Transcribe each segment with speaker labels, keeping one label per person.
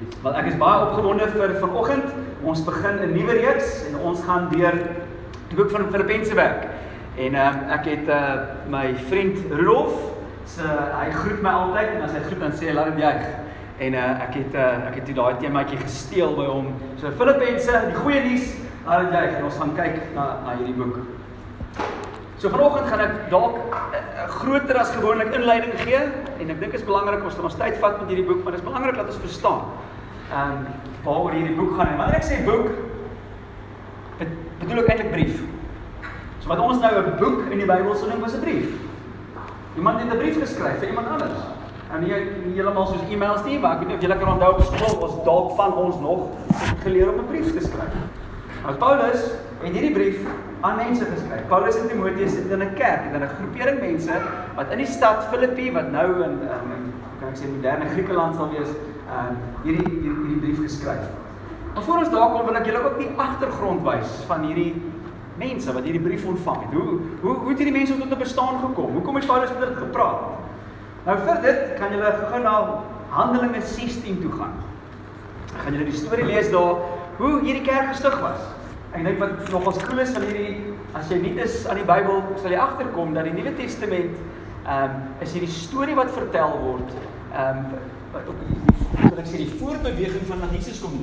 Speaker 1: Wel ek is baie opgewonde vir vanoggend. Ons begin 'n nuwe reeks en ons gaan deur die boek van Filippense werk. En ehm uh, ek het uh my vriend Rolf, se uh, hy groet my altyd en as hy groet dan sê hy laat dit juig. En uh ek het uh ek het toe daai temaatjie gesteel by hom. So Filippense, die goeie nuus, laat dit juig ons gaan kyk na na hierdie boek. So vanoggend gaan ek dalk 'n uh, groter as gewoonlik inleiding gee en ek dink dit is belangrik ons moet ons tyd vat met hierdie boek, maar dit is belangrik dat ons verstaan ehm um, waaroor hierdie boek gaan. En wanneer ek sê boek, bedoel ek eintlik brief. So wat ons nou 'n boek in die Bybel sou noem was 'n brief. Iemand het 'n brief geskryf vir iemand anders. En nie heeltemal soos e-mails nie, maar ek weet nie of julle kan onthou op skool ons dalk van ons nog geleer om 'n brief te skryf. Nou Paulus het hierdie brief aan mense geskryf. Paulus en Timoteus sit in 'n kerk, in 'n groepering mense wat in die stad Filippi wat nou in um, kan ek sê moderne Griekeland sal wees, um, hierdie, hierdie hierdie brief geskryf. Maar voor ons daar kom wil ek julle ook die agtergrond wys van hierdie mense wat hierdie brief ontvang het. Hoe hoe hoe het hierdie mense tot 'n bestaan gekom? Hoekom het Paulus met hulle gepraat? Nou vir dit kan julle gou na Handelinge 16 toe gaan. Ek gaan julle die storie lees daar hoe hierdie kerk gestig was. Ek dink wat nog ons cool is van hierdie as jy nie is aan die Bybel sal jy agterkom dat die Nuwe Testament ehm um, is hierdie storie wat vertel word ehm um, wat wat ek sê die voorbeweging van dat Jesus kom.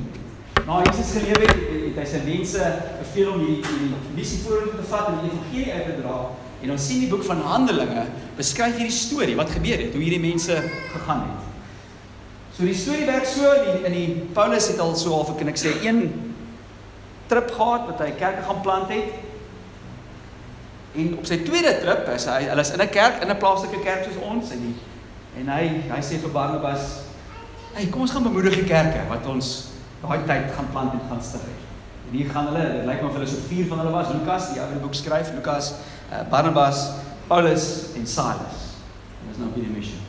Speaker 1: Na Jesus gelewe het, het hy sy mense beveel om hierdie hierdie missie vorentoe te vat en die evangelie uit te dra. En ons sien die boek van Handelinge beskryf hierdie storie wat gebeur het, hoe hierdie mense gegaan het. So die storie werk so in die, in die Paulus het al so half kan ek sê een trip gehad wat hy kerke gaan plant het. En op sy tweede trip, is hy hulle is in 'n kerk, in 'n plaaslike kerk soos ons en die, en hy hy sê vir Barnabas, "Hey, kom ons gaan bemoedig die kerke wat ons daai tyd gaan plant en gaan stig." En hier gaan hulle, dit lyk my of hulle so vier van hulle was, Lukas, die ouer boek skryf, Lukas, uh, Barnabas, Paulus en Silas. Dit is nou hierdie missie.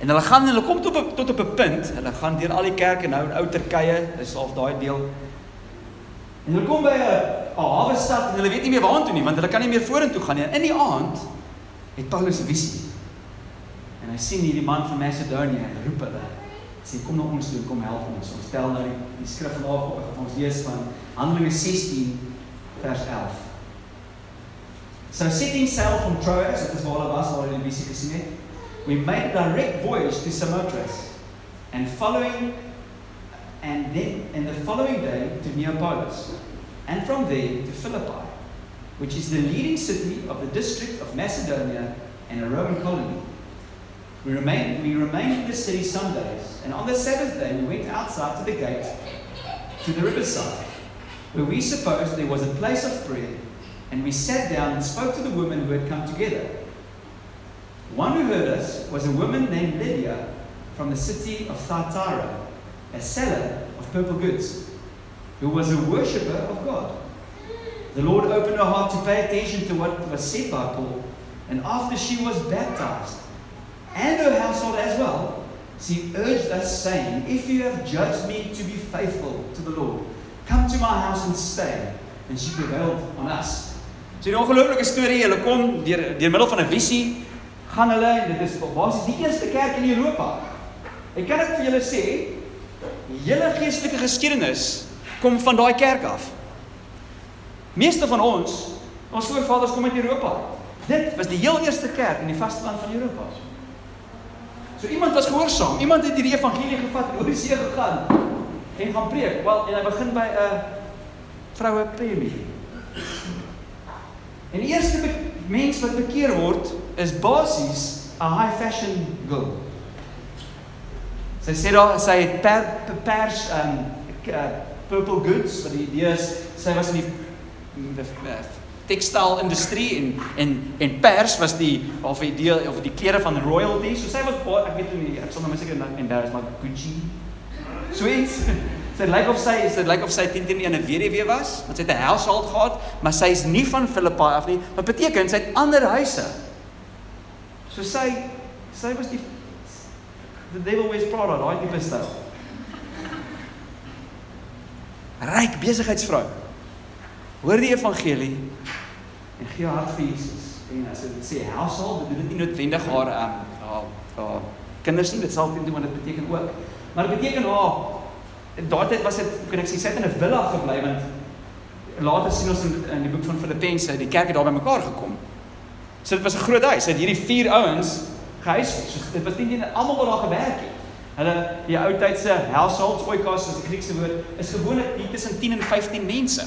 Speaker 1: En hulle gaan hulle kom tot op tot op 'n punt, hulle gaan deur al die kerke nou in ou Turkye, dis half daai deel En hulle kom by 'n hawe stad en hulle weet nie meer waartoe nie want hulle kan nie meer vorentoe gaan nie. En in die aand het Paulus 'n visie. En hy sien hierdie man van Macedonië en roep hulle. Sê kom na ons toe, kom help ons. Ons tel nou die, die skrif op ons lees van Handelinge 16 vers 11. So setting sail from Troas, dit is waar hulle was, waar hulle die visie. We made a direct voyage to Samothrace and following and then and the following day to Neapolis, and from there to Philippi, which is the leading city of the district of Macedonia and a Roman colony. We remained, we remained in the city some days, and on the Sabbath day we went outside to the gate to the riverside, where we supposed there was a place of prayer, and we sat down and spoke to the women who had come together. One who heard us was a woman named Lydia from the city of Thyatira a seller of purple goods, who was a worshipper of God. The Lord opened her heart to pay attention to what was said by Paul, and after she was baptized, and her household as well, she urged us, saying, If you have judged me to be faithful to the Lord, come to my house and stay. And she prevailed on us. So 'n ongelooflike storie, hulle kom deur deur middel van 'n visie, gaan hulle en dit is basies die eerste kerk in Europa. Ek kan dit vir julle sê, hele geestelike geskiedenis kom van daai kerk af. Meeste van ons, ons voorvaders kom uit Europa. Dit was die heel eerste kerk in die vasteland van Europa. So iemand was gehoorsaam. Iemand het hierdie evangelie gevat oor die see gegaan en gaan preek. Wel, en hy begin by 'n vroue premie. En die eerste mens wat bekeer word is basies 'n high fashion girl. Sy sê daar sy het per, pers um purple goods, wat die idee is sy was in die die tekstiel industrie en en en pers was die of die deel of die klere van royalty. So sy was ek weet nie ek sal nou seker en daar is maar Gucci. Sweet. Sy lyk of sy is dit lyk of sy teen teen 'n weduwee was, want sy het 'n household gehad, maar sy is nie van Filippi af nie. Wat beteken sy het ander huise. So sy sy was die the devil wears Prada, daai tipe styl. Ryk besigheidsvrou. Hoor die evangelie en gee hart vir Jesus. En as dit sê household, bedoel dit nie noodwendig haar um haar haar kinders nie, dit sal teen wat dit beteken ook. Maar dit beteken haar daardie tyd was dit, kan ek sê, sy het in 'n villa gebly want later sien ons in, in die boek van Filippense, die kerk het daar bymekaar gekom. So dit was 'n groot huis. Het hierdie vier ouens gehuisves. So dit was nie net almal wat daar gewerk het. Hulle die ou tydse households, oikos is die Griekse woord, is gewoonlik hier tussen 10 en 15 mense.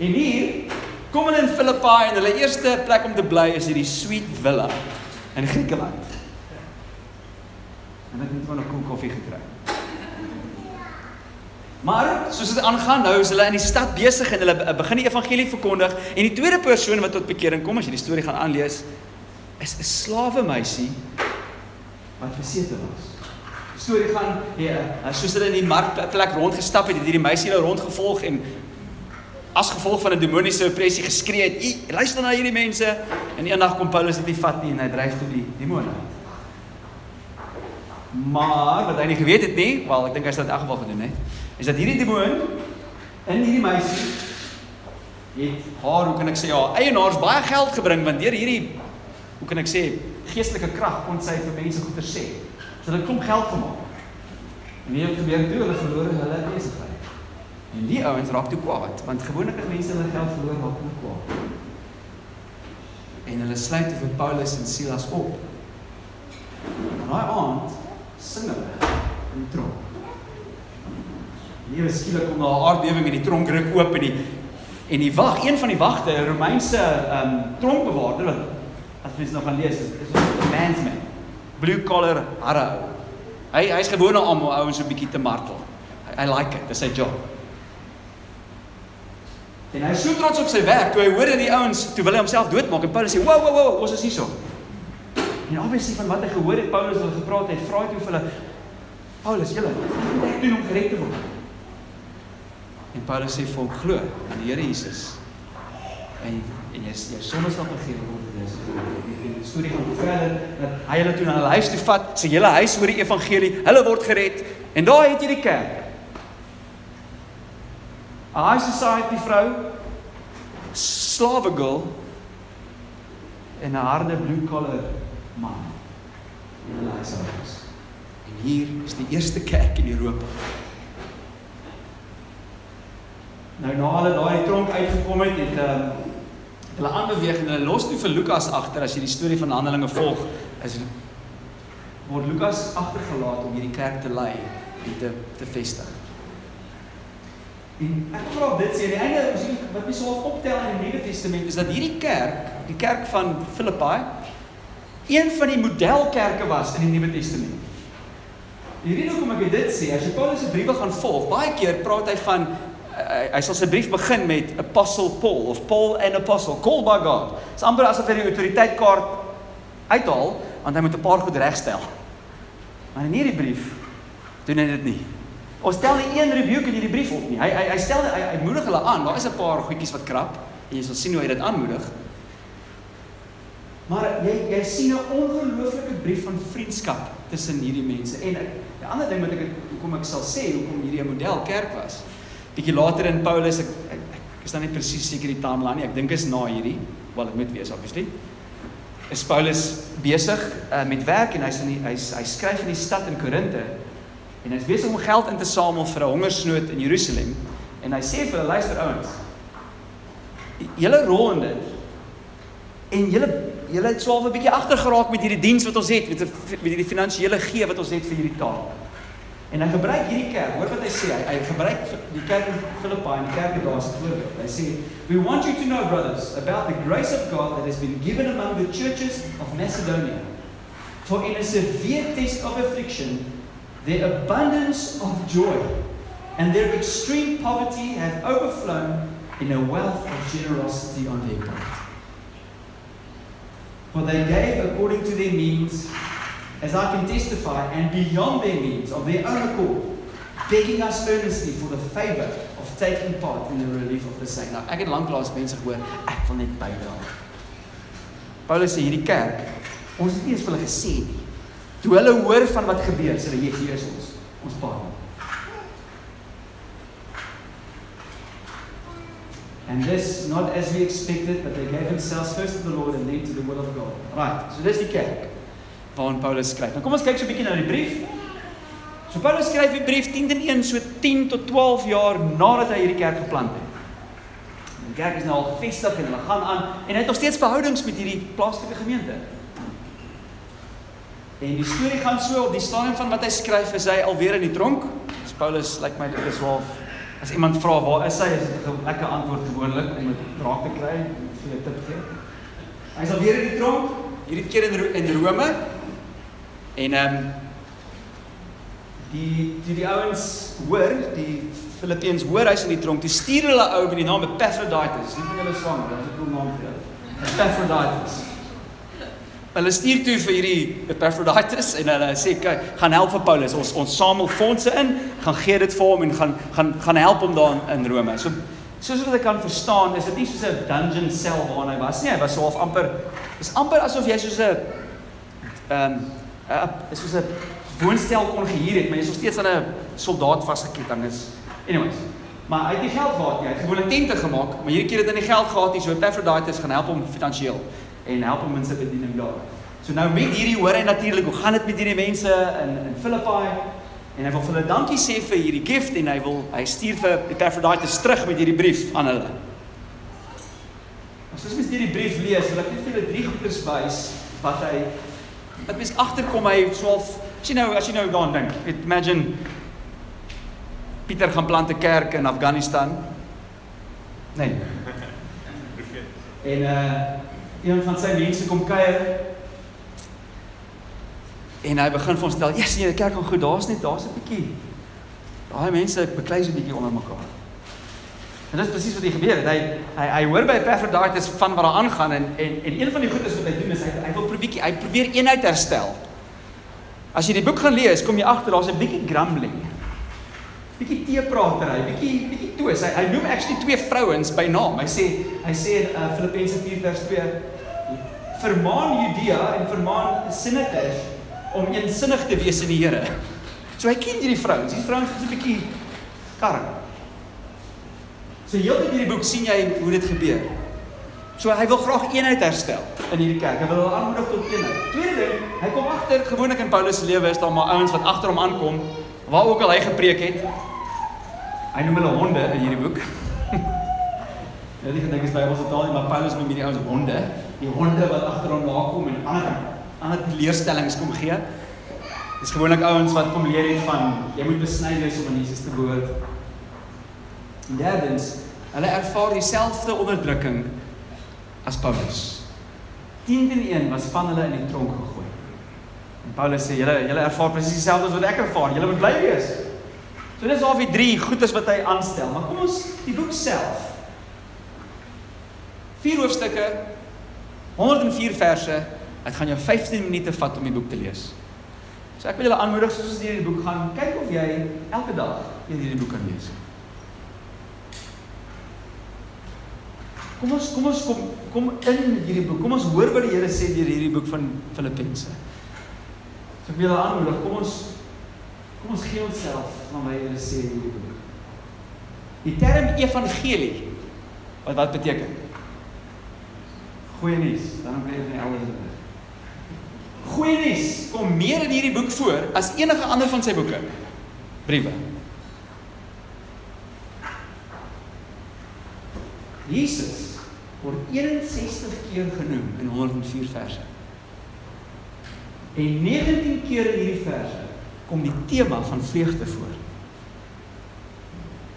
Speaker 1: En hier kom hulle in Filippi en hulle eerste plek om te bly is hierdie sweet villa in Griekeland. En ek het net 'n koel koffie gekry. Maar soos dit aangaan nou is hulle in die stad besig en hulle begin die evangelie verkondig en die tweede persoon wat tot bekering kom as jy die storie gaan aanlees is 'n slawe meisie wat besete was. Die storie gaan ja, soos hulle in die markplek rondgestap het, het hierdie meisie hulle rondgevolg en as gevolg van 'n demoniese opressie geskree het, "Luister na hierdie mense." En eendag kom Paulus dit nie vat nie en hy dryf toe die demone uit. Maar wat hy nie geweet het nie, wel ek dink hy het dit in elk geval gedoen het is dat hierdie demoon in hierdie meisie het haar, hoe kan ek sê, haar eienaars baie geld gebring want deur hierdie hoe kan ek sê, geestelike krag kon sy vir mense goeie sê. So hulle klomp geld gemaak. En wie het gebeur toe hulle verloor hulle besigheid. En die ouens raak toe kwaad want as mense hulle geld verloor raak hulle kwaad. En hulle sluit vir Paulus en Silas op. En daai aand sing hulle in tronk. Ewe skielik kom daar 'n aardbewing en die tronk ruk oop en die en die wag, een van die wagte, 'n Romeinse ehm um, tronkbewaarder wat as mens nog gaan lees is is 'n mansman. Blue collar harre. Hy hy's gewoond om ouens so 'n bietjie te martel. I, I like it. Dis sy job. En hy is so trots op sy werk toe hy hoor dat die ouens toe wil hy homself doodmaak en Paulus sê, "Wow, wow, wow, ons is hierso." En obviously van wat hy gehoor het Paulus het gepraat, hy vra toe vir hulle Paulus, julle, wat moet ek doen om gered te word? En Paulus sê vir hom glo in die Here Jesus. En en jy jou sonde sal vergewe word. Dis die, die storie gaan verder dat hy hulle toe na hulle huis toe vat, sy hele huis hoor die evangelie, hulle word gered en daar het jy die kerk. 'n High society vrou, slawe girl en 'n harde blue collar man. En hulle is ouers. En hier is die eerste kerk in Europa. Nou na hulle daai tronk uitgekom het, het ehm um, hulle aanbeweeg en hulle los toe vir Lukas agter as jy die storie van Handelinge volg, is word Lukas agtergelaat om hierdie kerk te lei en te te vestig. En ek wil op dit sê, die einde wat ons sou optel in die Nuwe Testament is dat hierdie kerk, die kerk van Filippi, een van die modelkerke was in die Nuwe Testament. Die rede hoekom ek dit sê, as jy Paulus se briewe gaan volg, baie keer praat hy van hy, hy sal sy brief begin met apostle Paul of Paul an apostle called by God. Dit's amper asof hy die autoriteitkaart uithaal want hy moet 'n paar goed regstel. Maar in hierdie brief doen hy dit nie. Ons stel nie een rebuke in hierdie brief op nie. Hy hy hy stel hy, hy moedig hulle aan. Daar is 'n paar goedjies wat krap en jy sal sien hoe hy dit aanmoedig. Maar jy jy sien 'n ongelooflike brief van vriendskap tussen hierdie mense. En 'n ander ding wat ek hoekom ek sal sê hoekom hierdie 'n model kerk was bietjie later in Paulus ek, ek, ek is dan nie presies seker die timeline nie. Ek dink is na hierdie, wel dit moet wees obviously. Is Paulus besig uh, met werk en hy's in die hy's hy skryf in die stad in Korinte en hy's besig om geld in te samel vir 'n hongersnood in Jerusalem en hy sê vir hulle luister ouens. Julle rol in dit en julle julle het swaar 'n bietjie agter geraak met hierdie diens wat ons het met met hierdie finansiële gee wat ons het vir hierdie taak. En hy gebruik hierdie kerk. Hoor wat hy sê. Hy, hy gebruik die kerk in Filippi en die kerk daar as 'n voorbeeld. Hy sê, "We want you to know, brothers, about the grace of God that has been given among the churches of Macedonia. For in a severe test of affliction, their abundance of joy and their extreme poverty have overflown in a wealth of generosity on their part. For they gave according to their means." as I can testify, and beyond their means of their own accord, begging us earnestly for the favor of taking part in the relief of the saints. Nou, ek het lanklaas mense gehoor, ek wil net bydra. Paulus sê hierdie kerk, ons het nie eens vir hulle gesê nie. Toe hulle hoor van wat gebeur, sê hulle hier is ons, ons paar. And this not as we expected, but they gave themselves first to the Lord and then to the will of God. Right. So dis die kerk waarin Paulus skryf. Nou kom ons kyk so 'n bietjie na die brief. So Paulus skryf die brief 10 en 1 so 10 tot 12 jaar nadat hy hierdie kerk geplant het. Die kerk is nou al gevestig en hulle gaan aan en hy het nog steeds verhoudings met hierdie plaaslike gemeente. En die storie gaan so op die stadium van wat hy skryf is hy alweer in die tronk. Dis Paulus lyk like my dit is half as iemand vra waar is hy is dit 'n lekker antwoord gewoonlik om dit raak te kry vir 'n tip gee. Hy's alweer in die tronk hierdie keer in in Rome. En ehm um, die die die ouens hoor, die Filippeëns hoor hy's in die tronk. Toe stuur hulle ou met die naam Epaphroditus. Nie van julle sang, dit is 'n cool naam vir hulle. Epaphroditus. Hulle stuur toe vir hierdie Epaphroditus en hulle sê kyk, gaan help vir Paulus. Ons ons samel fondse in, gaan gee dit vir hom en gaan gaan gaan help hom daar in Rome. So soos wat ek kan verstaan, is dit nie soos 'n dungeon cell waarin hy was nie. Hy was so half amper is amper asof jy soos 'n ehm um, is soos 'n woonstel kon gehuur het, maar jy is nog steeds aan 'n soldaat vasgeketting is. Anyways, maar hy het geld gehad, hy het gewone tente gemaak, maar hierdie keer het hy nie geld gehad nie, so Epaphroditus gaan help hom finansiëel en help hom in sy bediening daar. So nou met hierdie hoor hy natuurlik hoe gaan dit met hierdie mense in in Filippi en hy wil vir hulle dankie sê vir hierdie gift en hy wil hy stuur vir Epaphroditus terug met hierdie brief aan hulle. As jy hierdie brief lees, wil ek net vir julle drie goeders wys wat hy wat mens agterkom hy swaalf as jy nou as jy nou daaraan dink. Imagine Pieter gaan plant 'n kerk in Afghanistan. Nee. En uh een van sy mense kom kuier. En hy begin vir ons stel, "Ja, sien jy, die kerk gaan goed. Daar's net daar's 'n bietjie. Daai mense beklei so 'n bietjie onder mekaar." En dit is presies wat hier gebeur het. Hy hy hy hoor by Epaphroditus van wat daar aangaan en en en een van die goedes wat hy doen is hy hy wil probeer bietjie hy probeer eenheid herstel. As jy die boek gaan lees, kom jy agter daar's 'n bietjie grumbling bietjie teepratery, bietjie bietjie twis. Hy hy noem actually twee vrouens by naam. Hy sê hy sê in uh, Filippense 4 vers 2 vermaan Judea en vermaan Sinete om eensinnig te wees in die Here. So hy ken hierdie vrouens. Hierdie vrouens is 'n bietjie karm. So heeltyd hierdie boek sien jy hoe dit gebeur. So hy wil graag eenheid herstel in hierdie kerk. Hy wil hulle aanmoedig tot eenheid. Tweede ding, hy kom agter gewoonlik in Paulus se lewe is daar maar ouens wat agter hom aankom waar ook al hy gepreek het. Hy noem hulle honde in hierdie boek. Ja, ek dink is by ons taal maar Paulus noem hierdie ouens honde, die honde wat agter hom nakom en ander ander leerstellings kom gee. Dis gewoonlik ouens wat kom leer het van jy moet besny wees om aan Jesus te behoort. Derdens, hulle ervaar dieselfde onderdrukking as Paulus. 10-1 was van hulle in die tronk gegooi. En Paulus sê julle julle ervaar presies dieselfde as wat ek ervaar. Julle moet bly wees. So dis al die drie goedes wat hy aanstel. Maar kom ons die boek self. Vier hoofstukke 104 verse. Dit gaan jou 15 minute vat om die boek te lees. So ek wil julle aanmoedig soos ons deur die boek gaan, kyk of jy elke dag hierdie boek kan lees. Kom ons kom ons kom kom in hierdie boek. Kom ons hoor wat die Here sê deur hierdie boek van Filippense. So ek wil julle aanmoedig, kom ons Kom ons gee onsself aan my Here sê in hierdie boek. Die term evangelie wat wat beteken? Goeie nuus, dan bly dit nie elders nie. Goeie nuus kom meer in hierdie boek voor as enige ander van sy boeke. Briewe. Jesus word 61 keer genoem in 104 verse. En 19 keer in hierdie verse kom die tema van vreugde voor.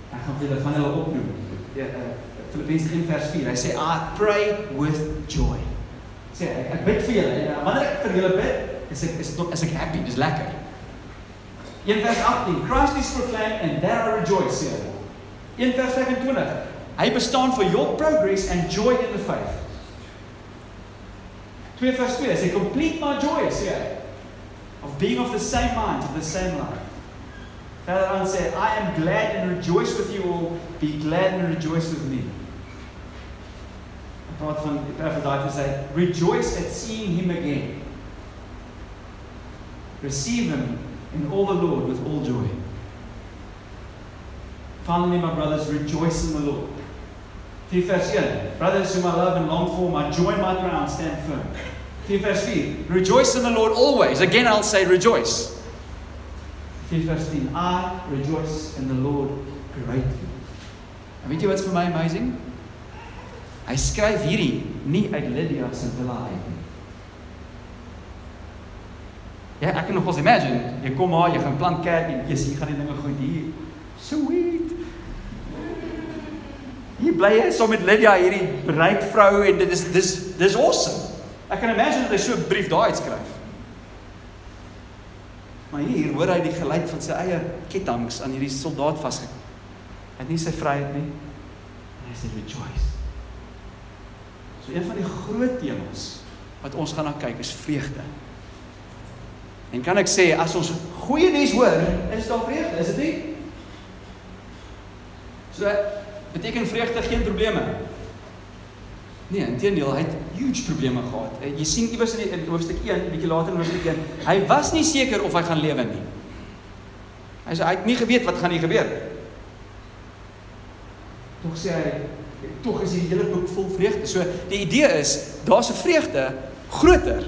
Speaker 1: Ek gaan julle van hulle opnoem. Ja, uh, Filippense 1 vers 4. Hy sê I pray with joy. Sê ek, ek bid vir julle en uh, wanneer ek vir julle bid, is ek is is ek happy, dis lekker. 1 vers 18. Christ is proclaimed and there I rejoice. Ja. 1 vers 25. Hy bestaan for your progress and joy in the faith. 2 vers 2. Hy sê complete my joy, sê hy of being of the same mind, of the same life. Verder aan sê, I am glad and rejoice with you all, be glad and rejoice with me. Apart from Epaphroditus sê, rejoice at seeing him again. Receive him in all the Lord with all joy. Finally, my brothers, rejoice in the Lord. 4 vers 1. Brothers whom I love and long for, my joy my crown stand firm. 4 vers 4. Rejoice in the Lord always. Again I'll say rejoice.
Speaker 2: vers 10. I rejoice in the Lord greatly. En weet jy wat's vir my amazing? Hy skryf hierdie nie uit Lydia se villa uit nie. Ja, ek kan nog ons imagine, jy kom maar, jy gaan plant kerk en jy sien jy gaan die dinge goed hier. Sweet. Hier bly hy saam met Lydia hierdie bruid vrou en dit is dis dis awesome. Ek kan imagine dat hy so 'n brief daai uitskryf. Maar hier hoor hy die geluid van sy eie ketTINGS aan hierdie soldaat vasge. Hy het nie sy vryheid nie. En hy sê rejoice. So een van die groot temas wat ons gaan na kyk is vreugde. En kan ek sê as ons goeie nuus hoor, is daar vreugde, is dit nie? So beteken vreugde geen probleme. Nee, inteendeel, hy het huge probleme gehad. Eh, jy sien iewers in, in hoofstuk 1, bietjie later in hoofstuk 1, hy was nie seker of hy gaan lewe nie. Hy sê hy het nie geweet wat gaan hier gebeur. Tog sê hy tog is die hele boek vol vreugde. So die idee is daar's 'n vreugde groter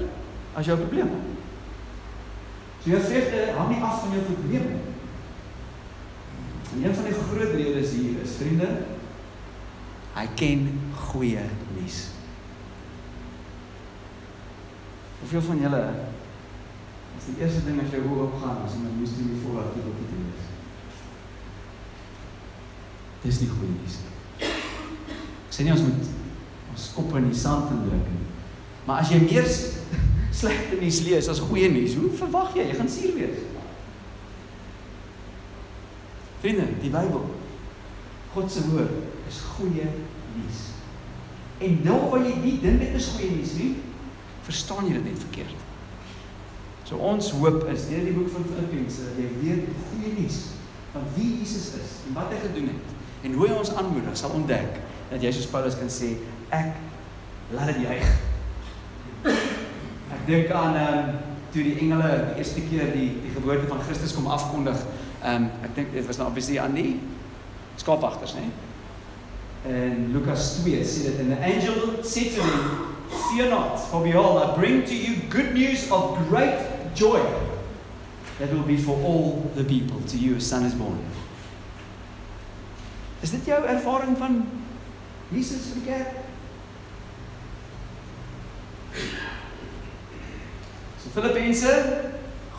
Speaker 2: as jou probleme. So jou vreugde hang nie af van jou probleme nie. En een van die groot redes hier is vriende, hy ken goeie nuus. Hoeveel van julle is die eerste ding as jy hoe opgaan as jy met nuus doen voor artikel te doen is? Dis nie goeie nuus nie. Ek sê nie ons moet ons kop in die sand indruk nie. Maar as jy meer slegte nuus lees as goeie nuus, hoe verwag jy jy gaan suur wees? Vriende, die Bybel God se woord is goeie nuus. En nou waar jy nie dink dit is goeie nuus nie, verstaan jy dit net verkeerd. So ons hoop is deur die boek van Filippense dat jy weet goeie nuus van wie Jesus is en wat hy gedoen het en hoe hy ons aanmoedig sal ontdek dat jy soos Paulus kan sê ek laat dit juig. Ek dink aan ehm um, toe die engele die eerste keer die die geboorte van Christus kom afkondig. Ehm um, ek dink dit was nou obviously aan die skaapwagters, né? En Lukas 2 sê dit en the angel said to him, "Fear not, for behold, I bring to you good news of great joy that will be for all the people. To you a son is born." Is dit jou ervaring van Jesus die kerk? So Filippense,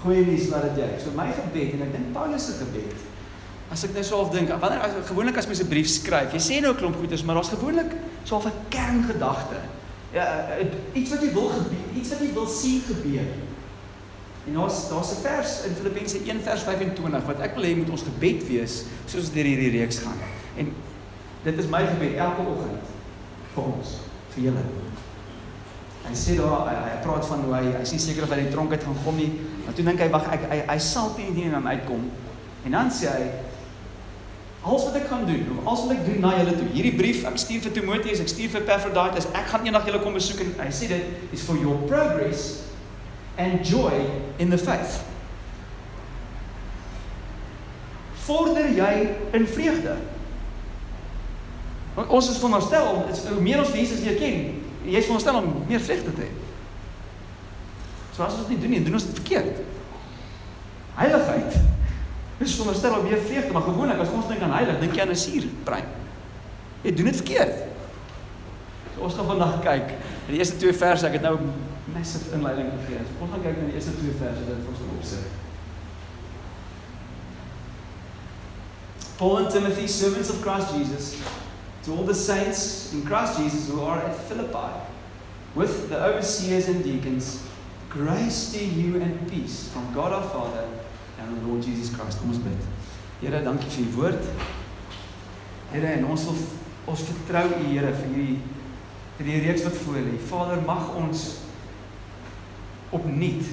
Speaker 2: goeie nuus laat dit jy. So my gebed en ek dink Paulus se gebed. As ek nou so half dink, wanneer as gewoonlik as mens 'n brief skryf, jy sê nou 'n klomp goeders, maar daar's gewoonlik so 'n kerngedagte. Ja, iets wat jy wil gebeur, iets wat jy wil sien gebeur. En daar's daar's 'n vers in Filippense 1 vers 25 wat ek wil hê moet ons gebed wees soos ons deur hierdie reeks gaan. En dit is my gebed elke oggend vir ons, vir julle. Hy sê daar hy, hy praat van hoe hy hy sien seker of hy die tronk uit gaan kom nie, maar toe dink hy wag ek hy, hy sal teen nie en dan uitkom. En dan sê hy Alles wat ek gaan doen, of alles wat ek doen na julle toe. Hierdie brief, ek stuur vir Timoteus, ek stuur vir Epaphroditus. Ek gaan eendag julle kom besoek en hy sê dit is for your progress and joy in the faith. Vorder jy in vreugde? Want ons is veronderstel om hoe meer ons Jesus leer ken, jy is veronderstel om meer vreugde te hê. So as ons dit nie doen nie, doen ons dit verkeerd. Heiligheid. Dis veronderstel om meer vreugde, maar gewoonlik as ons dink aan heilig, dink jy aan 'n suurbrein. Jy doen dit verkeerd. So ons gaan vandag kyk in die eerste twee verse, ek het nou massive inleiding gegee. So ons gaan kyk na die eerste twee verse wat ons wil opsit. Paul and Timothy, servants of Christ Jesus, to all the saints in Christ Jesus who are at Philippi, with the overseers and deacons, grace to you and peace from God our Father and the Lord Jesus Christ. Kom ons bid. Here, dankie vir u woord. Here, en ons wil ons vertrou u Here vir hierdie vir die reeks wat voor lê. Vader, mag ons opnuut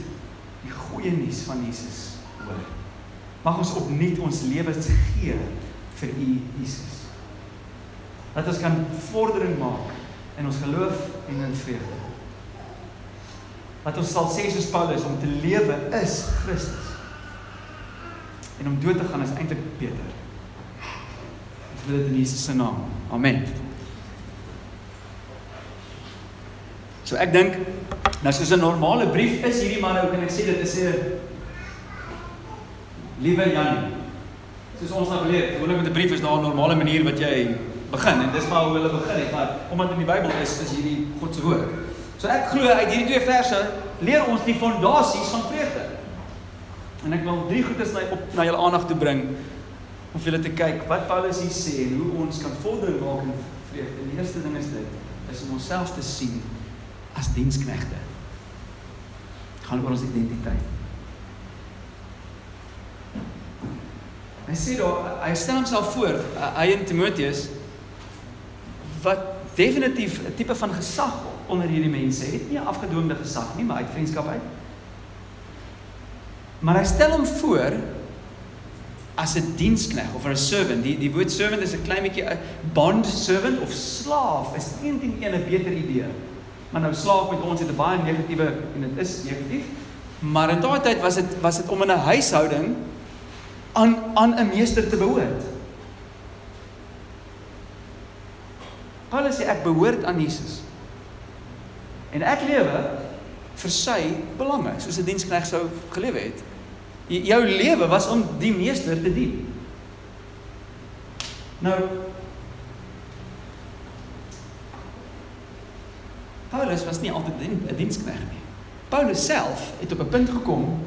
Speaker 2: die goeie nuus van Jesus hoor. Mag ons opnuut ons lewens gee vir U Jesus. Dat ons kan vordering maak in ons geloof en in vrede. Dat ons sal sê soos Paulus om te lewe is Christus. En om dood te gaan is eintlik beter. Ons wil dit in Jesus se naam. Amen. So ek dink nou soos 'n normale brief is hierdie maar nou kan ek sê dit is 'n Liewe Janie. Soos ons nou geleer, gewoonlik met 'n brief is daar 'n normale manier wat jy begin en dis maar hoe hulle begin het, maar omdat in die Bybel is, is hierdie God se woord. So ek glo uit hierdie twee verse leer ons die fondasies van vreugde. En ek wil drie goedes na op na julle aandag toe bring om vir julle te kyk wat Paulus hier sê en hoe ons kan vordering maak in vreugde. Die eerste ding is dit, is om onsself te sien as diensknegte. Dit gaan oor ons identiteit. Hy sê daar hy stel homself voor, hy en Timoteus wat definitief 'n tipe van gesag onder hierdie mense het, nie 'n afgedwingde gesag nie, maar uit vriendskap uit. Maar hy stel hom voor as 'n dienskneg of 'n servant. Die die woord servant is 'n klein bietjie 'n bond servant of slaaf is teen een 'n beter idee. Maar nou slaaf met ons het 'n baie negatiewe en dit is negatief. Maar in daardie tyd was dit was dit om in 'n huishouding aan aan 'n meester te behoort. Paulus sê ek behoort aan Jesus. En ek lewe vir sy belange, soos 'n diensknegt sou gelewe het. Jou lewe was om die meester te dien. Nou Paulus was nie altyd 'n diensknegt nie. Paulus self het op 'n punt gekom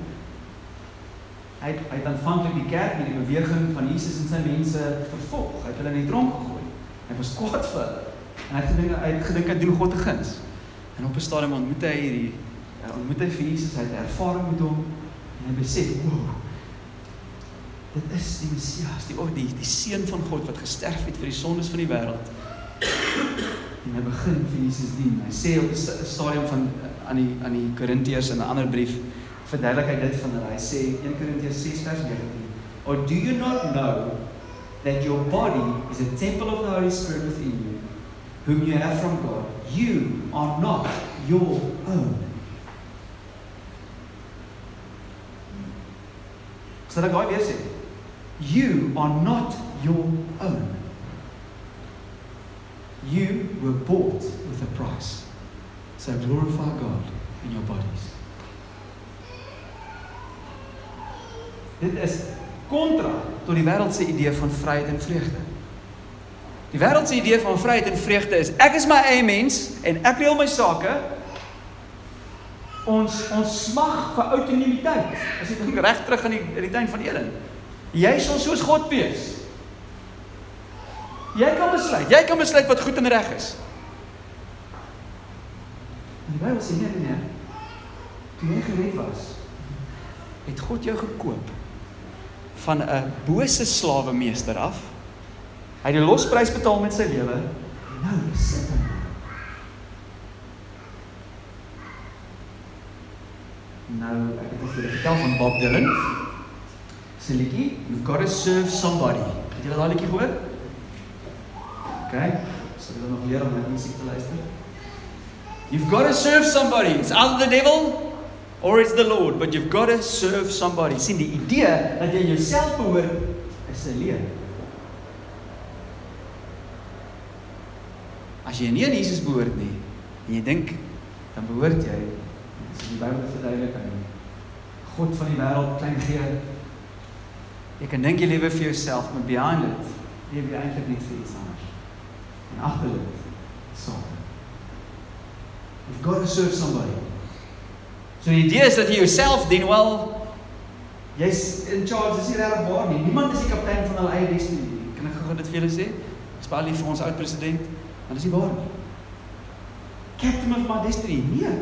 Speaker 2: hy het, hy het aanvanklik die kerk met die beweging van Jesus en sy mense vervolg. Hy het hulle in die tronk gegooi. Hy was kwaad vir hulle. En hy het gedink hy het gedink hy doen God 'n guns. En op 'n stadium ontmoet hy hierdie ontmoet hy vir Jesus, hy het ervaring met hom en hy besef, "Wow. Dit is die Messias, die of die die seun van God wat gesterf het vir die sondes van die wêreld." En hy begin vir Jesus dien. Hy sê op 'n stadium van aan die aan die Korintiërs in 'n ander brief verduidelik hy dit van hulle. Hy sê 1 Korintiërs 6 vers 19, "Or do you not know that your body is a temple of the Holy Spirit within you, whom you have from God? You are not your own." Sal ek daai weer sê? You are not your own. You were bought with a price. So glorify God in your bodies. Dit is kontra tot die wêreld se idee van vryheid en vreugde. Die wêreld se idee van vryheid en vreugde is ek is my eie mens en ek reël my sake. Ons ons smag vir autonomiteit. As dink reg terug in die in die tuin van Eden. Jy sal soos God wees. Jy kan besluit. Jy kan besluit wat goed en reg is. Die Bybel sê nee nee. Toe jy gered was, het God jou gekoop van 'n bose slawemeester af. Hy het die losprys betaal met sy lewe. Nou sit hy. Nou, ek het vir vertel van Bob Dylan. Sy liedjie, You've got to serve somebody. Het julle daai liedjie gehoor? OK. Sal julle nog leer om na musiek te luister? You've got to serve somebody. It's either the devil or it's the Lord, but you've got to serve somebody. Sien die idee dat jy jouself behoort is 'n leer. As jy nie aan Jesus behoort nie en jy dink dan behoort jy die Bybel verduidelik aan God van die wêreld klein gee. Jy kan dink jy lewe vir jouself, maar behind it jy eintlik net vir iets anders. En agter dit so. You've got to serve somebody. So die idee is dat jy jouself dien wel jy's in charge, dis nie regtig waar nie. Niemand is die kaptein van hulle eie destiny nie. Kan ek gou dit vir julle sê? Ek's baie lief vir ons oud president, maar dis nie waar nie. Captain of my destiny. Nee.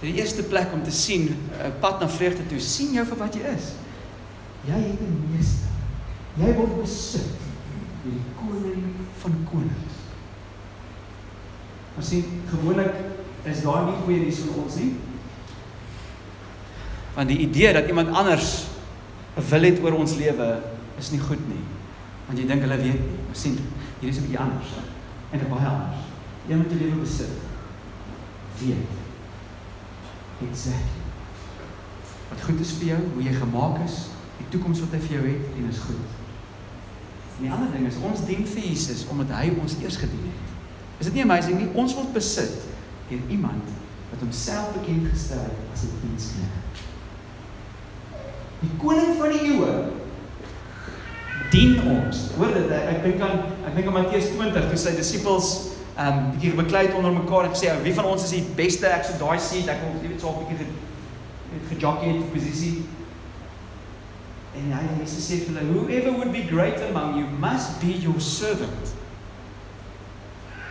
Speaker 2: Die eerste plek om te sien 'n uh, pad na vreugde toe, sien jou vir wat jy is. Jy het 'n meester. Jy word besit deur die koning van konings. Ons sien gewoonlik is daar nie goeie nuus vir ons nie. Want die idee dat iemand anders wil het oor ons lewe is nie goed nie. Want jy dink hulle weet. Ons sien hier is 'n bietjie anders en 'n baie anders. Jy moet jou lewe besit. Weet. Exactly. Wat goed is vir jou, hoe jy gemaak is, die toekoms wat hy vir jou het en is goed. En die ander ding is ons dien vir Jesus omdat hy ons eers gedien het. Is dit nie amazing nie? Ons word besit deur iemand wat homself bekend gestel het as 'n diensknegt. Die koning van die eeue dien ons. Hoor dit, ek dink aan ek dink aan Matteus 20 toe sy disippels um bietjie beklei onder mekaar en gesê, "Wie van ons is die beste? Ek sou daai seat, ek wil jy weet so 'n bietjie het gejockey het posisie." En hy Jesus sê vir hulle, "Whoever would be great among you must be your servant."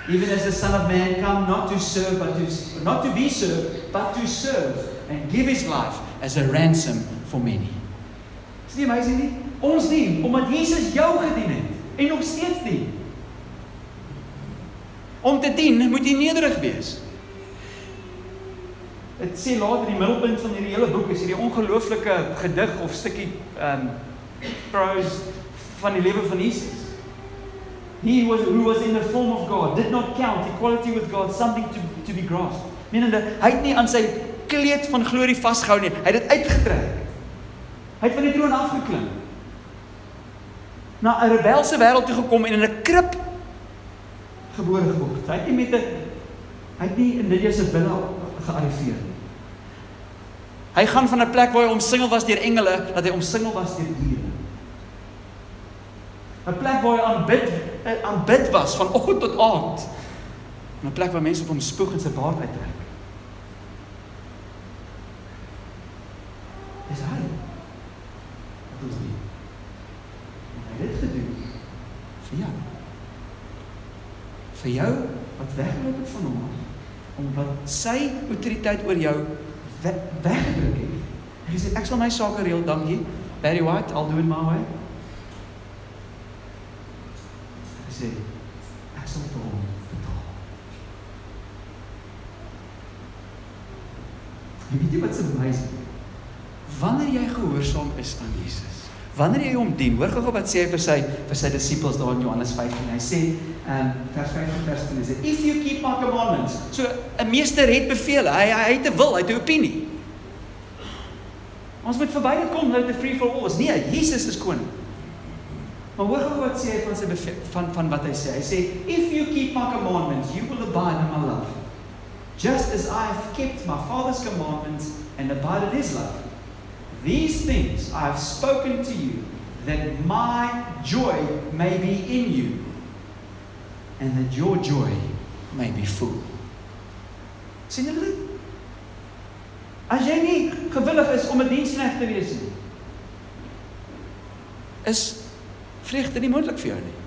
Speaker 2: Even as the Son of Man come not to serve, but to not to be served, but to serve and give his life as a ransom for many. Is nie amazing nie? Ons dien omdat Jesus jou gedien het en nog steeds dien. Om te dien moet jy nederig wees. Dit sê later die middelpunt van hierdie hele boek is hierdie ongelooflike gedig of stukkie um prose van die lewe van Jesus. He was who was in the form of God did not count equality with God something to to be grasped. Menende hy het nie aan sy kleed van glorie vasgehou nie. Hy het dit uitgetrek. Hy het van die troon afgeklim. Na 'n rebelse wêreld toe gekom en in 'n krib gebore geword. Hy het nie met 'n hy het nie in Lydia se villa gearriveer nie. Hy gaan van 'n plek waar hy omsingel was deur engele dat hy omsingel was deur diere. 'n Plek waar hy aanbid aanbid was van oggend tot aand. 'n Plek waar mense op hom spoeg en sy baard uittrek. Dis hy. Wat ons doen. En hy het dit gedoen vir jou. Vir jou wat weggeloop het van hom omdat sy autoriteit oor jou we weggedruk het. Hy sê ek sal my sake reël, dankie. Barry White, I'll do it my way. Hy sê ek sal vir hom betaal. En weet jy wat se amazing? Wanneer jy gehoorsaam is aan Jesus, wanneer jy hom dien, hoor gou wat sê hy vir sy vir sy disippels daar in Johannes 15. Hy sê, ehm um, vers 15 vers 10 sê, "If you keep my commandments." So 'n meester het beveel, hy hy het 'n wil, hy het 'n opinie. Ons moet verby dit kom nou te free for all. Nee, Jesus is koning. Maar hoor gou wat sê hy van sy beveel, van van wat hy sê. Hy sê, "If you keep my commandments, you will abide in my love." Just as I have kept my Father's commandments and abided his love. These things I have spoken to you, that my joy may be in you, and that your joy may be full. sien julle dit? As jy nie gewillig is om 'n diensknegt te wees nie, is vreugde nie moontlik vir jou nie.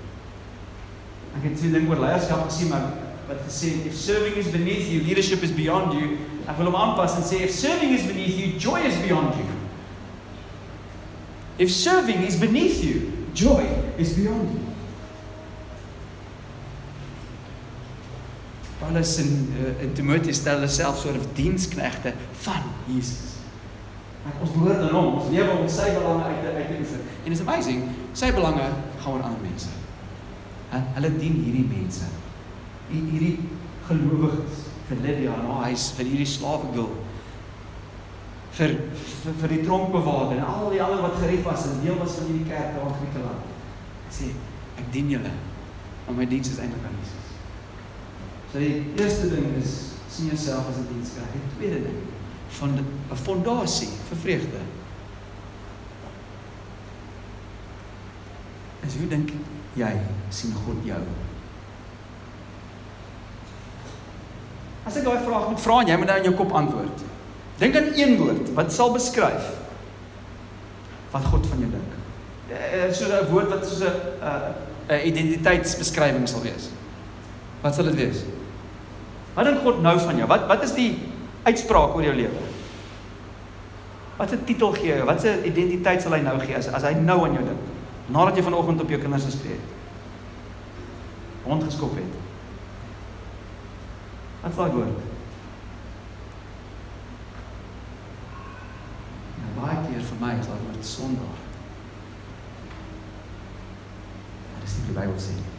Speaker 2: Ek het twee ding oor leierskap gesien, maar wat gesê if serving is beneath you, leadership is beyond you. Ek wil hom aanpas en sê if serving is beneath you, joy is beyond you. If serving is beneath you, joy is beyond you. Paulus in uh, in Timoteus stel hulle self soort van diensknegte van Jesus. Maar ons behoort aan hom, ons lewe om sy belange uit te uit te oefen. En it's amazing, sy belange gaan oor ander mense. Huh? Hulle dien hierdie mense. Hierdie gelowiges vir Lydia en haar huis, vir hierdie slawe girl. Vir, vir vir die tronkbewaarder en al die ander wat gered was en deel was van hierdie kerk daar in Griekeland. Sê, ek dien julle. Maar my diens is eintlik aan Jesus. So die eerste ding is sien jouself as 'n diensknegt. Die tweede ding van 'n fondasie vir vreugde. Is hoe dink jy sien God jou? As ek daai vraag moet vra en jy moet nou in jou kop antwoord. Dink aan een woord wat sal beskryf wat God van jou dink. Eh, so 'n woord wat soos 'n 'n identiteitsbeskrywing sal wees. Wat sal dit wees? Wat dink God nou van jou? Wat wat is die uitspraak oor jou lewe? Wat 'n titel gee jy? Wat 'n identiteit sal hy nou gee as as hy nou aan jou dink? Nadat jy vanoggend op jou kinders geskree het. Hond geskop het. Wat sal hy word? Nou baie keer vir my is daai woord sondaar. Maar dis nie die Bybel sê nie.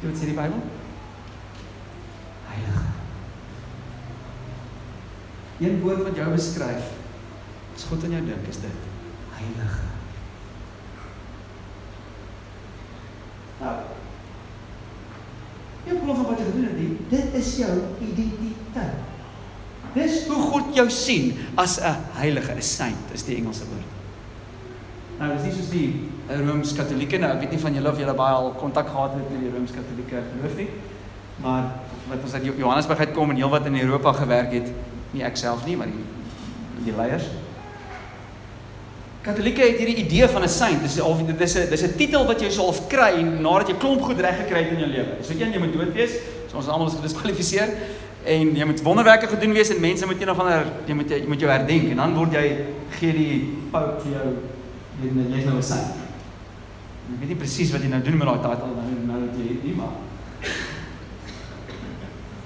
Speaker 2: Jy weet sê die Bybel? Heilige. Een woord wat jou beskryf as God aan jou dink is dit heilige. Nou. Jy glo van wat jy gedoen het, dit is jou identiteit. Dis hoe God jou sien as 'n heilige, 'n saint, is die Engelse woord. Nou, dis nie soos die Rooms-Katolieke nou. Ek weet nie van julle of julle baie al kontak gehad het met die Rooms-Katolieke geloof nie. Maar wat ons uit Jo- Johannesburg uitkom en heelwat in Europa gewerk het, nie ek self nie, maar die die leiers. Katolieke het hierdie idee van 'n saint. Dis al dis 'n dis 'n titel wat jy sou half kry nadat jy klomp goed reg gekry het in jou lewe. Dis weet jy jy moet dood wees. So ons almal is gediskwalifiseer en jy moet wonderwerke gedoen wees en mense moet een of ander jy moet jy moet jou herdenk en dan word jy gee die pout vir jou jy jy's nou 'n saint. Ek weet nie presies wat jy nou doen met daai titel nou nou dat jy het nie maar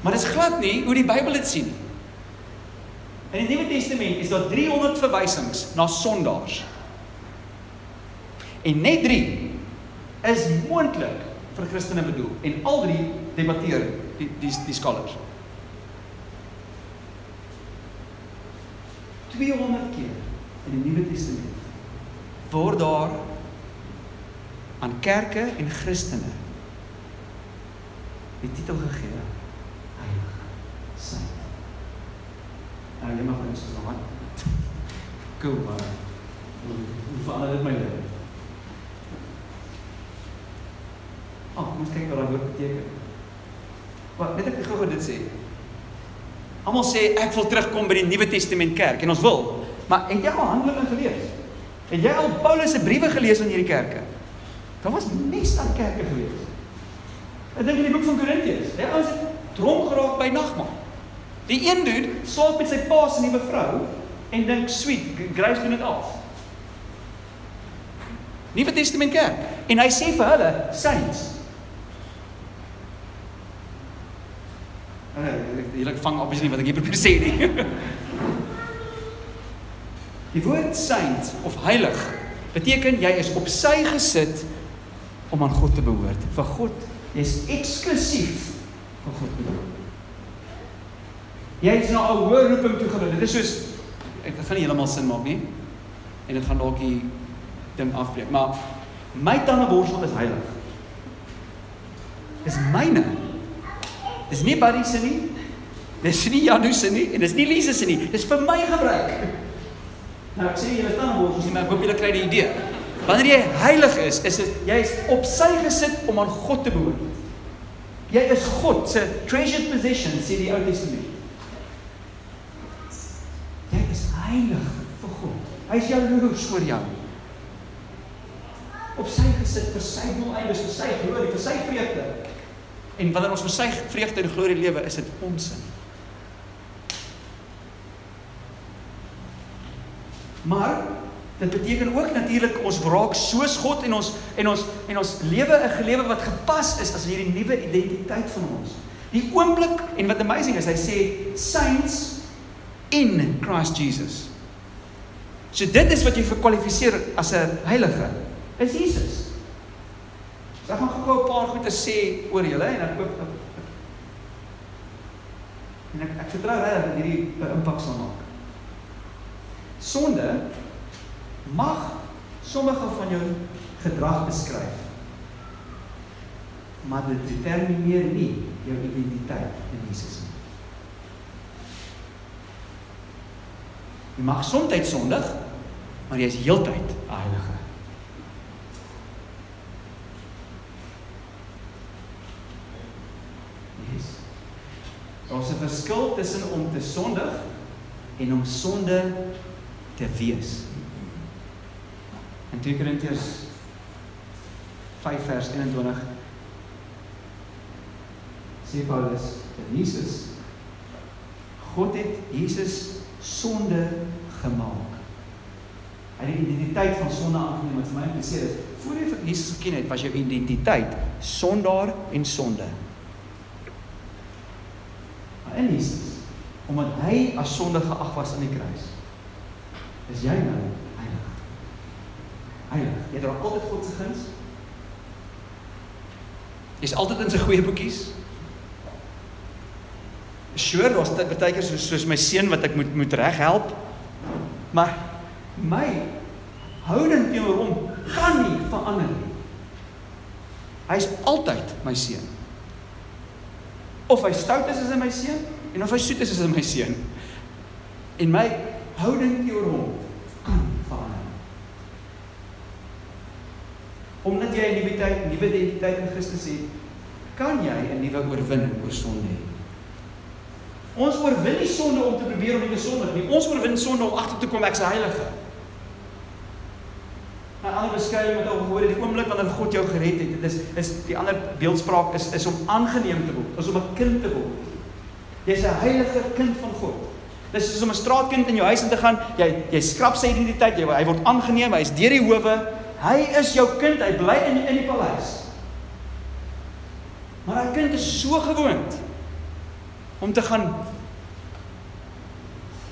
Speaker 2: Maar dit is glad nie hoe die Bybel dit sien nie. In die Nuwe Testament is daar 300 verwysings na sondaars. En net 3 is moontlik vir Christene bedoel en al drie debatteer die die die scholars. 200 keer in die Nuwe Testament word daar aan kerke en Christene die titel gegee heilig saint. Nou jy mag so aan. Cool maar. Hoe verander dit my lewe? Ag, oh, kom ons kyk wat daai woord beteken. Wat net ek gou-gou dit sê. Almal sê ek wil terugkom by die Nuwe Testament kerk en ons wil. Maar het jy al Handelinge gelees? Het jy al Paulus se briewe gelees aan hierdie kerke? Daar was nes aan kerke gewees. Ek dink in die boek van Korintiërs, hè, ons het dronk geraak by nagmaal. Die een dude slaap met sy pa se nuwe vrou en dink, "Sweet, Grace doen dit al." Nuwe Testament kerk. En hy sê vir hulle, "Saints, Julle vang obviously nie wat ek hier probeer sê nie. Die woord saint of heilig beteken jy is op sy gesit om aan God te behoort. Vir God, jy's eksklusief vir God bedoel. Jy is na 'n hoër roeping toe geroep. Dit is soos ek gaan nie heeltemal sin maak nie. En dit gaan dalk die ding afbreek, maar my tandeborsel is heilig. Dis myne. Dis nie Buddy se nie. Dis nie Janu se nie en dis nie Lise se nie. Dis vir my gebruik. Nou ek sê julle staan word, maar ek hoop julle kry die idee. Wanneer jy heilig is, is dit jy is op sy gesit om aan God te behoort. Jy is God se treasured possession sê die Ou Testament. Jy is heilig vir God. Hy is jaloers oor jou. Op sy gesit vir sy doeleindes, vir sy glorie, vir sy vreugde. En wanneer ons vir sy vreugde en glorie lewe, is dit onsin. Maar dit beteken ook natuurlik ons raak soos God en ons en ons en ons lewe 'n gelewe wat gepas is as hierdie nuwe identiteit van ons. Die oomblik en wat amazing is, hy sê saints in Christ Jesus. So dit is wat jy verkwalifiseer as 'n heilige. Is Jesus. So ek gaan gou 'n paar goeie sê oor julle en ek hoop en ek ek vertrou regtig dat hierdie impak sal maak. Sonde mag sommige van jou gedrag beskryf. Maar dit determineer nie jou identiteit in Jesus nie. Jy mag soms sondig, maar jy is heeltyd 'n heilige. Yes. Daar's 'n verskil tussen om te sondig en om sonde te wees. In 2 Korintiërs 5 vers 21 sê Paulus dat Jesus God het Jesus sonde gemaak. Hy het die identiteit van sonde aangeneem wat vir my impliseer is. Voor jy vir Jesus geken het, was jou identiteit sondaar en sonde. Maar in Jesus, omdat hy as sonde geag was aan die kruis, is jy nou heilig. Heilig. Jy dra altyd God se guns. Jy's altyd in sy goeie boekies. Sure, daar's baie keer soos soos my seun wat ek moet moet reghelp. Maar my houding teenoor hom kan nie verander nie. Hy's altyd my seun. Of hy stout is as hy my seun en of hy soet is as hy my seun. En my houding teenoor hom kan verander. omdat jy 'n nuwe tyd, nuwe identiteit in Christus het, kan jy 'n nuwe oorwinning oor sonde hê. Ons oorwin nie sonde om te probeer om nie te sondig nie. Ons oorwin sonde om agter te kom ek's heilige. 'n Ander beskrywing wat al gehoor het, die oomblik wanneer God jou gered het, dit is is die ander beeldspraak is is om aangeneem te word, is om 'n kind te word. Jy's 'n heilige kind van God. Dis soos om 'n straatkind in jou huis in te gaan, jy jy skrap sy identiteit, jy hy word aangeneem, hy's deur die howe, hy is jou kind, hy bly in in die paleis. Maar hy kind is so gewoond om te gaan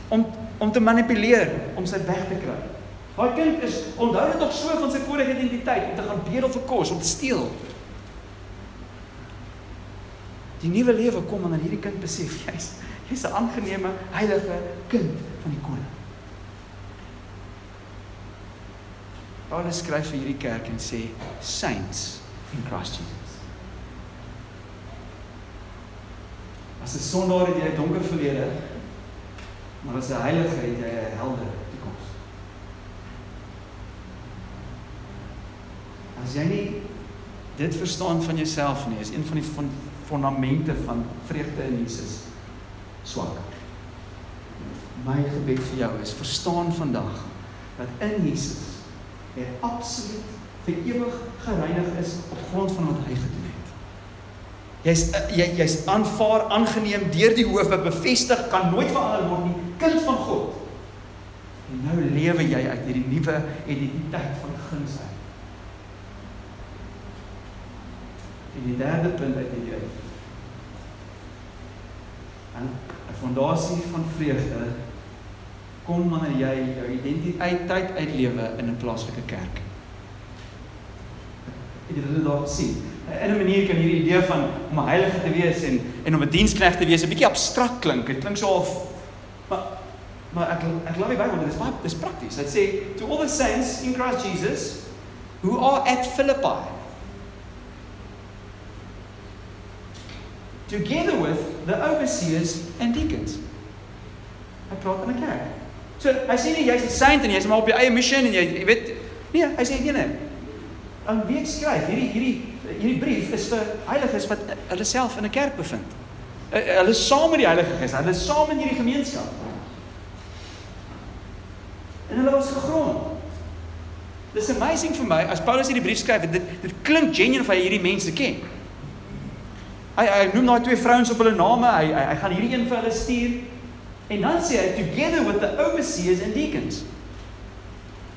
Speaker 2: om om te manipuleer om sy weg te kry. Daai kind is onthou dit nog so van sy vorige identiteit om te gaan bedel vir kos, om te steel. Die nuwe lewe kom wanneer hierdie kind besef jy's jy's 'n aangename heilige kind van die koning. Paulus skryf vir hierdie kerk en sê saints in Christ Jesus. As 'n sondaar het jy 'n donker verlede, maar as 'n heilige het jy 'n helder toekoms. As jy nie dit verstaan van jouself nie, is een van die fondamente van vreugde in Jesus swak. My gebed vir jou is verstaan vandag dat in Jesus jy absoluut vir ewig gereinig is op grond van wat hy gedoen het. Jy's jy jy's aanvaar, aangeneem deur die hoof wat bevestig kan nooit verander word nie, kind van God. En nou lewe jy uit hierdie nuwe identiteit van guns uit. En die derde punt uit hierdie uit. En 'n fondasie van vreugde kom wanneer jy jou identiteit uitlewe in 'n plaaslike kerk. Het jy dit daar gesien? In 'n manier kan hierdie idee van om 'n heilige te wees en en om 'n diensknegt te wees 'n bietjie abstrakt klink. Dit klink so of maar maar ek ek glo die Bybel, dit is baie dis prakties. Dit sê to all the saints in Christ Jesus who are at Philippi together with the overseers and deacons. Hy praat in 'n kerk. So hy sê nie jy's 'n saint en jy's maar op jou eie missie en jy jy weet nee, hy sê nee nee. Aan wie ek skryf hierdie hierdie hierdie brief is vir heiliges wat hulle self in 'n kerk bevind. Hulle is saam met die Heilige Gees, hulle is saam in hierdie gemeenskap. En hulle was gegrond. Dis amazing vir my as Paulus hierdie brief skryf, dit dit klink genuine of hy hierdie mense ken. Hy hy noem daai twee vrouens op hulle name. Hy hy, hy gaan hierdie een vir hulle stuur. En dan sê hy together with the overseers and deacons.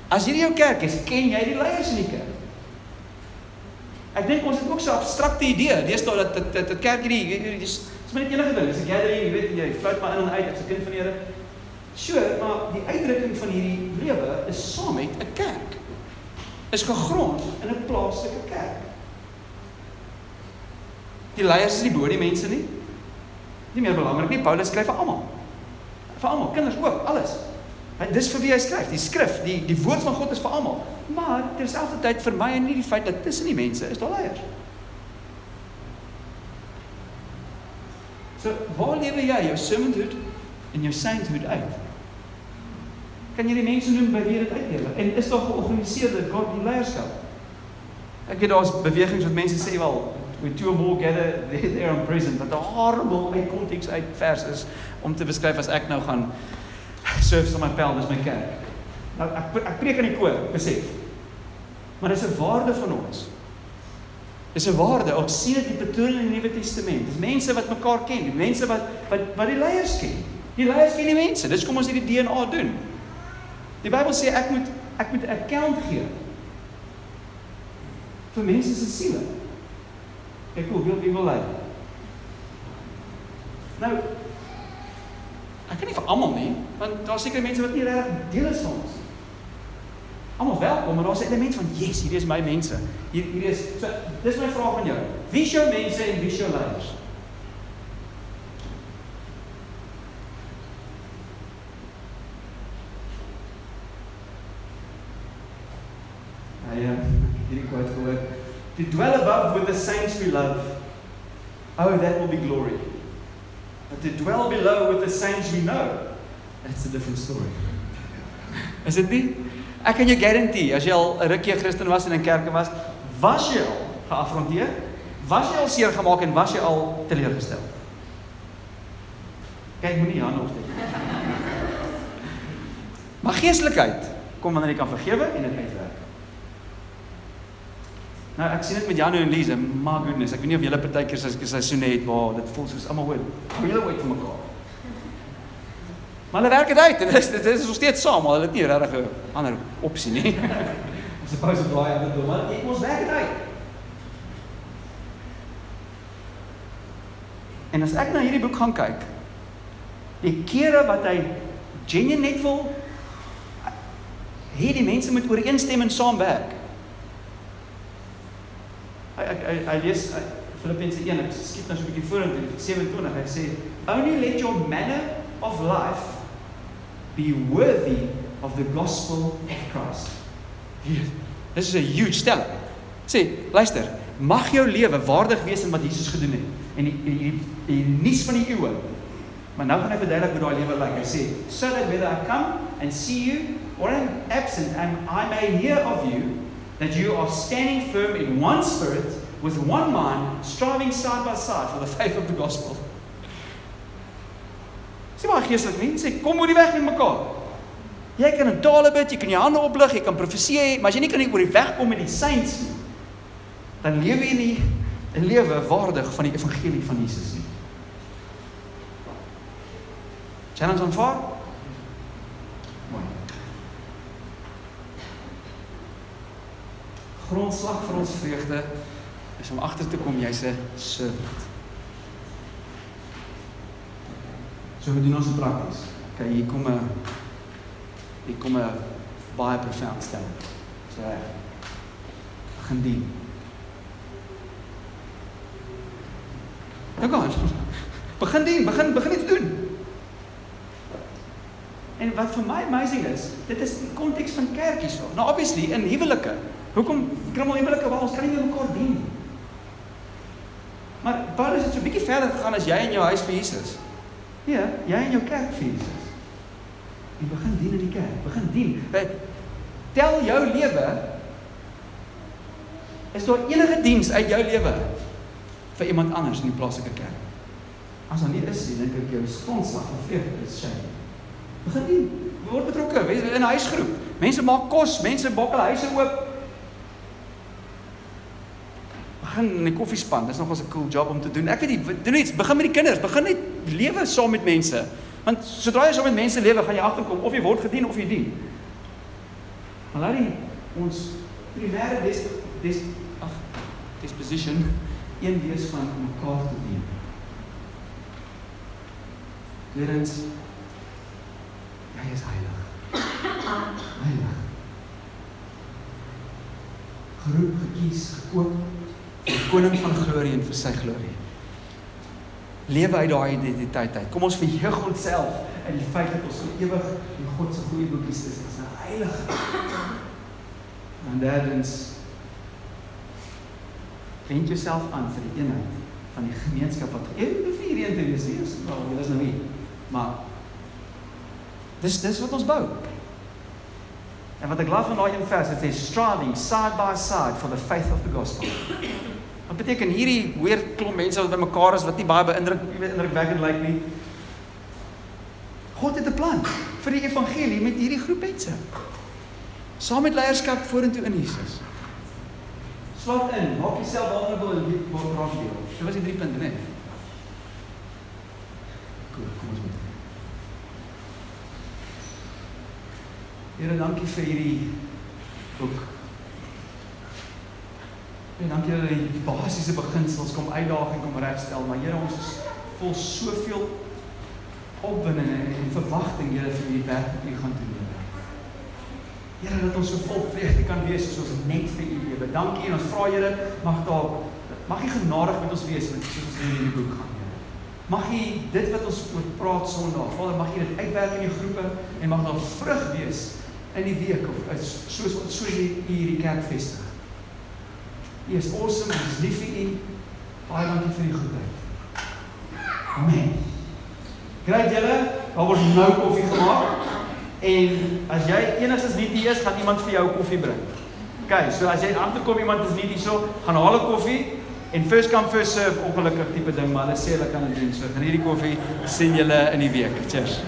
Speaker 2: As hierdie jou kerk is, ken jy die leiers in die kerk. Ek dink ons het ook so 'n abstrakte idee. Deesdae dat dit dit dit kerk hierdie dis is maar net enige ding. Dis 'n gathering, jy weet jy fluit maar in en uit as 'n kind van die Here. Sure, maar die uitdrukking van hierdie lewe is saam met 'n kerk. Is gegrond in 'n plaaslike kerk. Die leiers is nie bo die mense nie. Nie meer belangrik nie. Paulus skryf vir almal. Vir almal, kinders ook, alles. Hy dis vir wie hy skryf. Die skrif, die die woord van God is vir almal. Maar terselfdertyd vir my en nie die feit dat tussen die mense is daar leiers. So, waar lewe jy jou servanthood en jou sainthood uit? Kan jy die mense noem by wie dit uitlewe? En is daar georganiseerde godly leierskap? Ek weet daar's bewegings wat mense sê wel we two more gather there, there in prison but the horrible uit konteks uit vers is om te beskryf as ek nou gaan service op my pel dis my kerk. Nou ek ek preek in die koor, besef. Maar dis 'n waarde van ons. Dis 'n waarde. Ons sien dit in patrone in die Nuwe Testament. Dis mense wat mekaar ken, mense wat wat wat die leiers ken. Die leiers ken die mense. Dis kom ons hierdie DNA doen. Die Bybel sê ek moet ek moet 'n account gee vir mense se siele. Ek wil wie wie wil lei. Nou ek kan nie vir almal nie, want daar's seker mense wat nie regtig deel is van ons. Almal welkom, maar daar's 'n element van yes, hierdie is my mense. Hier hier is so dis my vraag aan jou. Wie is jou mense en wie is jou leiers? Hy uh, hierdie quote gehoor. To dwell above with the saints we love. Oh, that will be glory. But to dwell below with the saints we know, that's a different story. Is dit nie? Ek kan jou guarantee as jy al 'n rukkie Christen was en in kerke was, Was jy al geafronteer? Was jy al seer gemaak en was jy al teleurgestel? Kyk moenie hande opsteek. Maar geestelikheid kom wanneer jy kan vergewe en dit uitwerk. Nou ek sien dit met Janu en Lise, my goodness, ek weet nie of julle partykeer as ek seisoene het waar dit voel soos almal hoor. Hulle wait vir mekaar. Maar hulle werk dit uit en dit is nog steeds saam, maar hulle het nie regtig 'n ander opsie nie. Dis 'n pause braai aan dit doen, maar ek moet werk dit uit. En as ek na hierdie boek gaan kyk, die kere wat hy genuen net wil hierdie mense moet ooreenstem en saamwerk. Hy hy hy, lees Filippense 1, ek skiet nou so 'n bietjie vorentoe, 27. Hy sê, "Only let your manner of life be worthy of the gospel of Christ." Hier, dis is 'n huge stelling. Sê, luister, mag jou lewe waardig wees aan wat Jesus gedoen het en die die die, die nuus van die eeue. Maar nou gaan hy verduidelik hoe daai lewe lyk. Hy sê, "So that whether I come and see you or am absent and I may hear of you that you are standing firm in one spirit with one mind striving side by side for the faith of the gospel." Sê maar geestelik nie, sê kom oor die weg met mekaar. Jy kan in tale bid, jy kan jou hande oplig, jy kan profeseer, maar as jy nie kan oor die weg kom met die saints nie, dan lewe jy nie 'n lewe waardig van die evangelie van Jesus nie. Challenge aanvaar? Grondslag vir ons vreugde is om agter te kom jy's 'n servant. So we doen ons prakties. Okay, hier kom 'n hier kom 'n baie profound stelling. So begin dien. Nou gaan. Begin dien, begin begin iets doen. En wat vir my amazing is, dit is die konteks van kerkies wel. Nou obviously in huwelike. Hoekom krimmel huwelike waar ons kan nie met mekaar dien nie. Maar Paulus het so 'n bietjie verder gegaan as jy in jou huis vir Jesus. Nee, jy in jou kerk vir Jesus. En begin dien in die kerk. Begin dien. Tel jou lewe is daar enige diens uit jou lewe vir iemand anders in die plaaslike kerk. As daar nie is nie, dink ek jou sponsor van vreugde is sy. Begin dien. Word betrokke, wees in 'n huisgroep. Mense maak kos, mense bak hulle huise oop. Begin in die koffiespan. Dis nogals 'n cool job om te doen. Ek weet nie, doen iets, begin met die kinders, begin net lewe saam met mense. Want sodra jy saam met mense lewe, gaan jy agterkom of jy word gedien of jy dien. Maar laat die ons primêre dis dis ag disposition een wees van mekaar te dien. Tweedens hy is heilig. Heilig. Geroep, gekies, gekoop vir koning van glorie en vir sy glorie. Lewe uit daai identiteit uit. Kom ons verheug onsself in die feit dat ons vir ewig in God se goeie boekies is. Ons is heilig. En derdens vind jouself aan vir die eenheid van die gemeenskap wat een of hierdie een te wees is. Nou, dit is nou nie. Maar dis dis wat ons bou. En wat ek laat van daai een vers, dit sê striving side by side for the faith of the gospel. Wat beteken hierdie weer klomp mense wat bymekaar is wat nie baie beïndruk, jy weet indrukwekkend lyk nie. God het 'n plan vir die evangelie met hierdie groep mense. Saam met leierskap vorentoe in Jesus. Slaap in, maak jouself vulnerable en dit word raak deel. Dit was die drie punte, né? Goed, kom ons moet. Here, dankie vir hierdie boek. En dankie dat die basiese beginsels kom uitdaag en kom regstel, maar Here, ons is vol soveel opwinding en verwagting, Here, vir die werk wat U gaan doen. Here, dat ons so vol vreugde kan wees soos ons net vir U lewe. Dankie en ons vra Here, mag daar mag U genadig met ons wees met soos ons in hierdie boek gaan, Here. Mag U dit wat ons moet praat Sondag, Vader, mag U dit uitwerk in U groepe en mag daar vrug wees in die week of soos soos U hierdie kerk vestig. U is awesome, ons is lief vir U. Baie dankie vir die goedheid. Amen. Great julle, daar word nou koffie gemaak. En as jy enigstens nie hier is, gaan iemand vir jou koffie bring. Okay, so as jy agterkom iemand is nie hierso, gaan haal 'n koffie en first come first serve ongelukkig tipe ding, maar hulle sê hulle kan dit doen. So geniet die koffie. sien julle in die week. Cheers.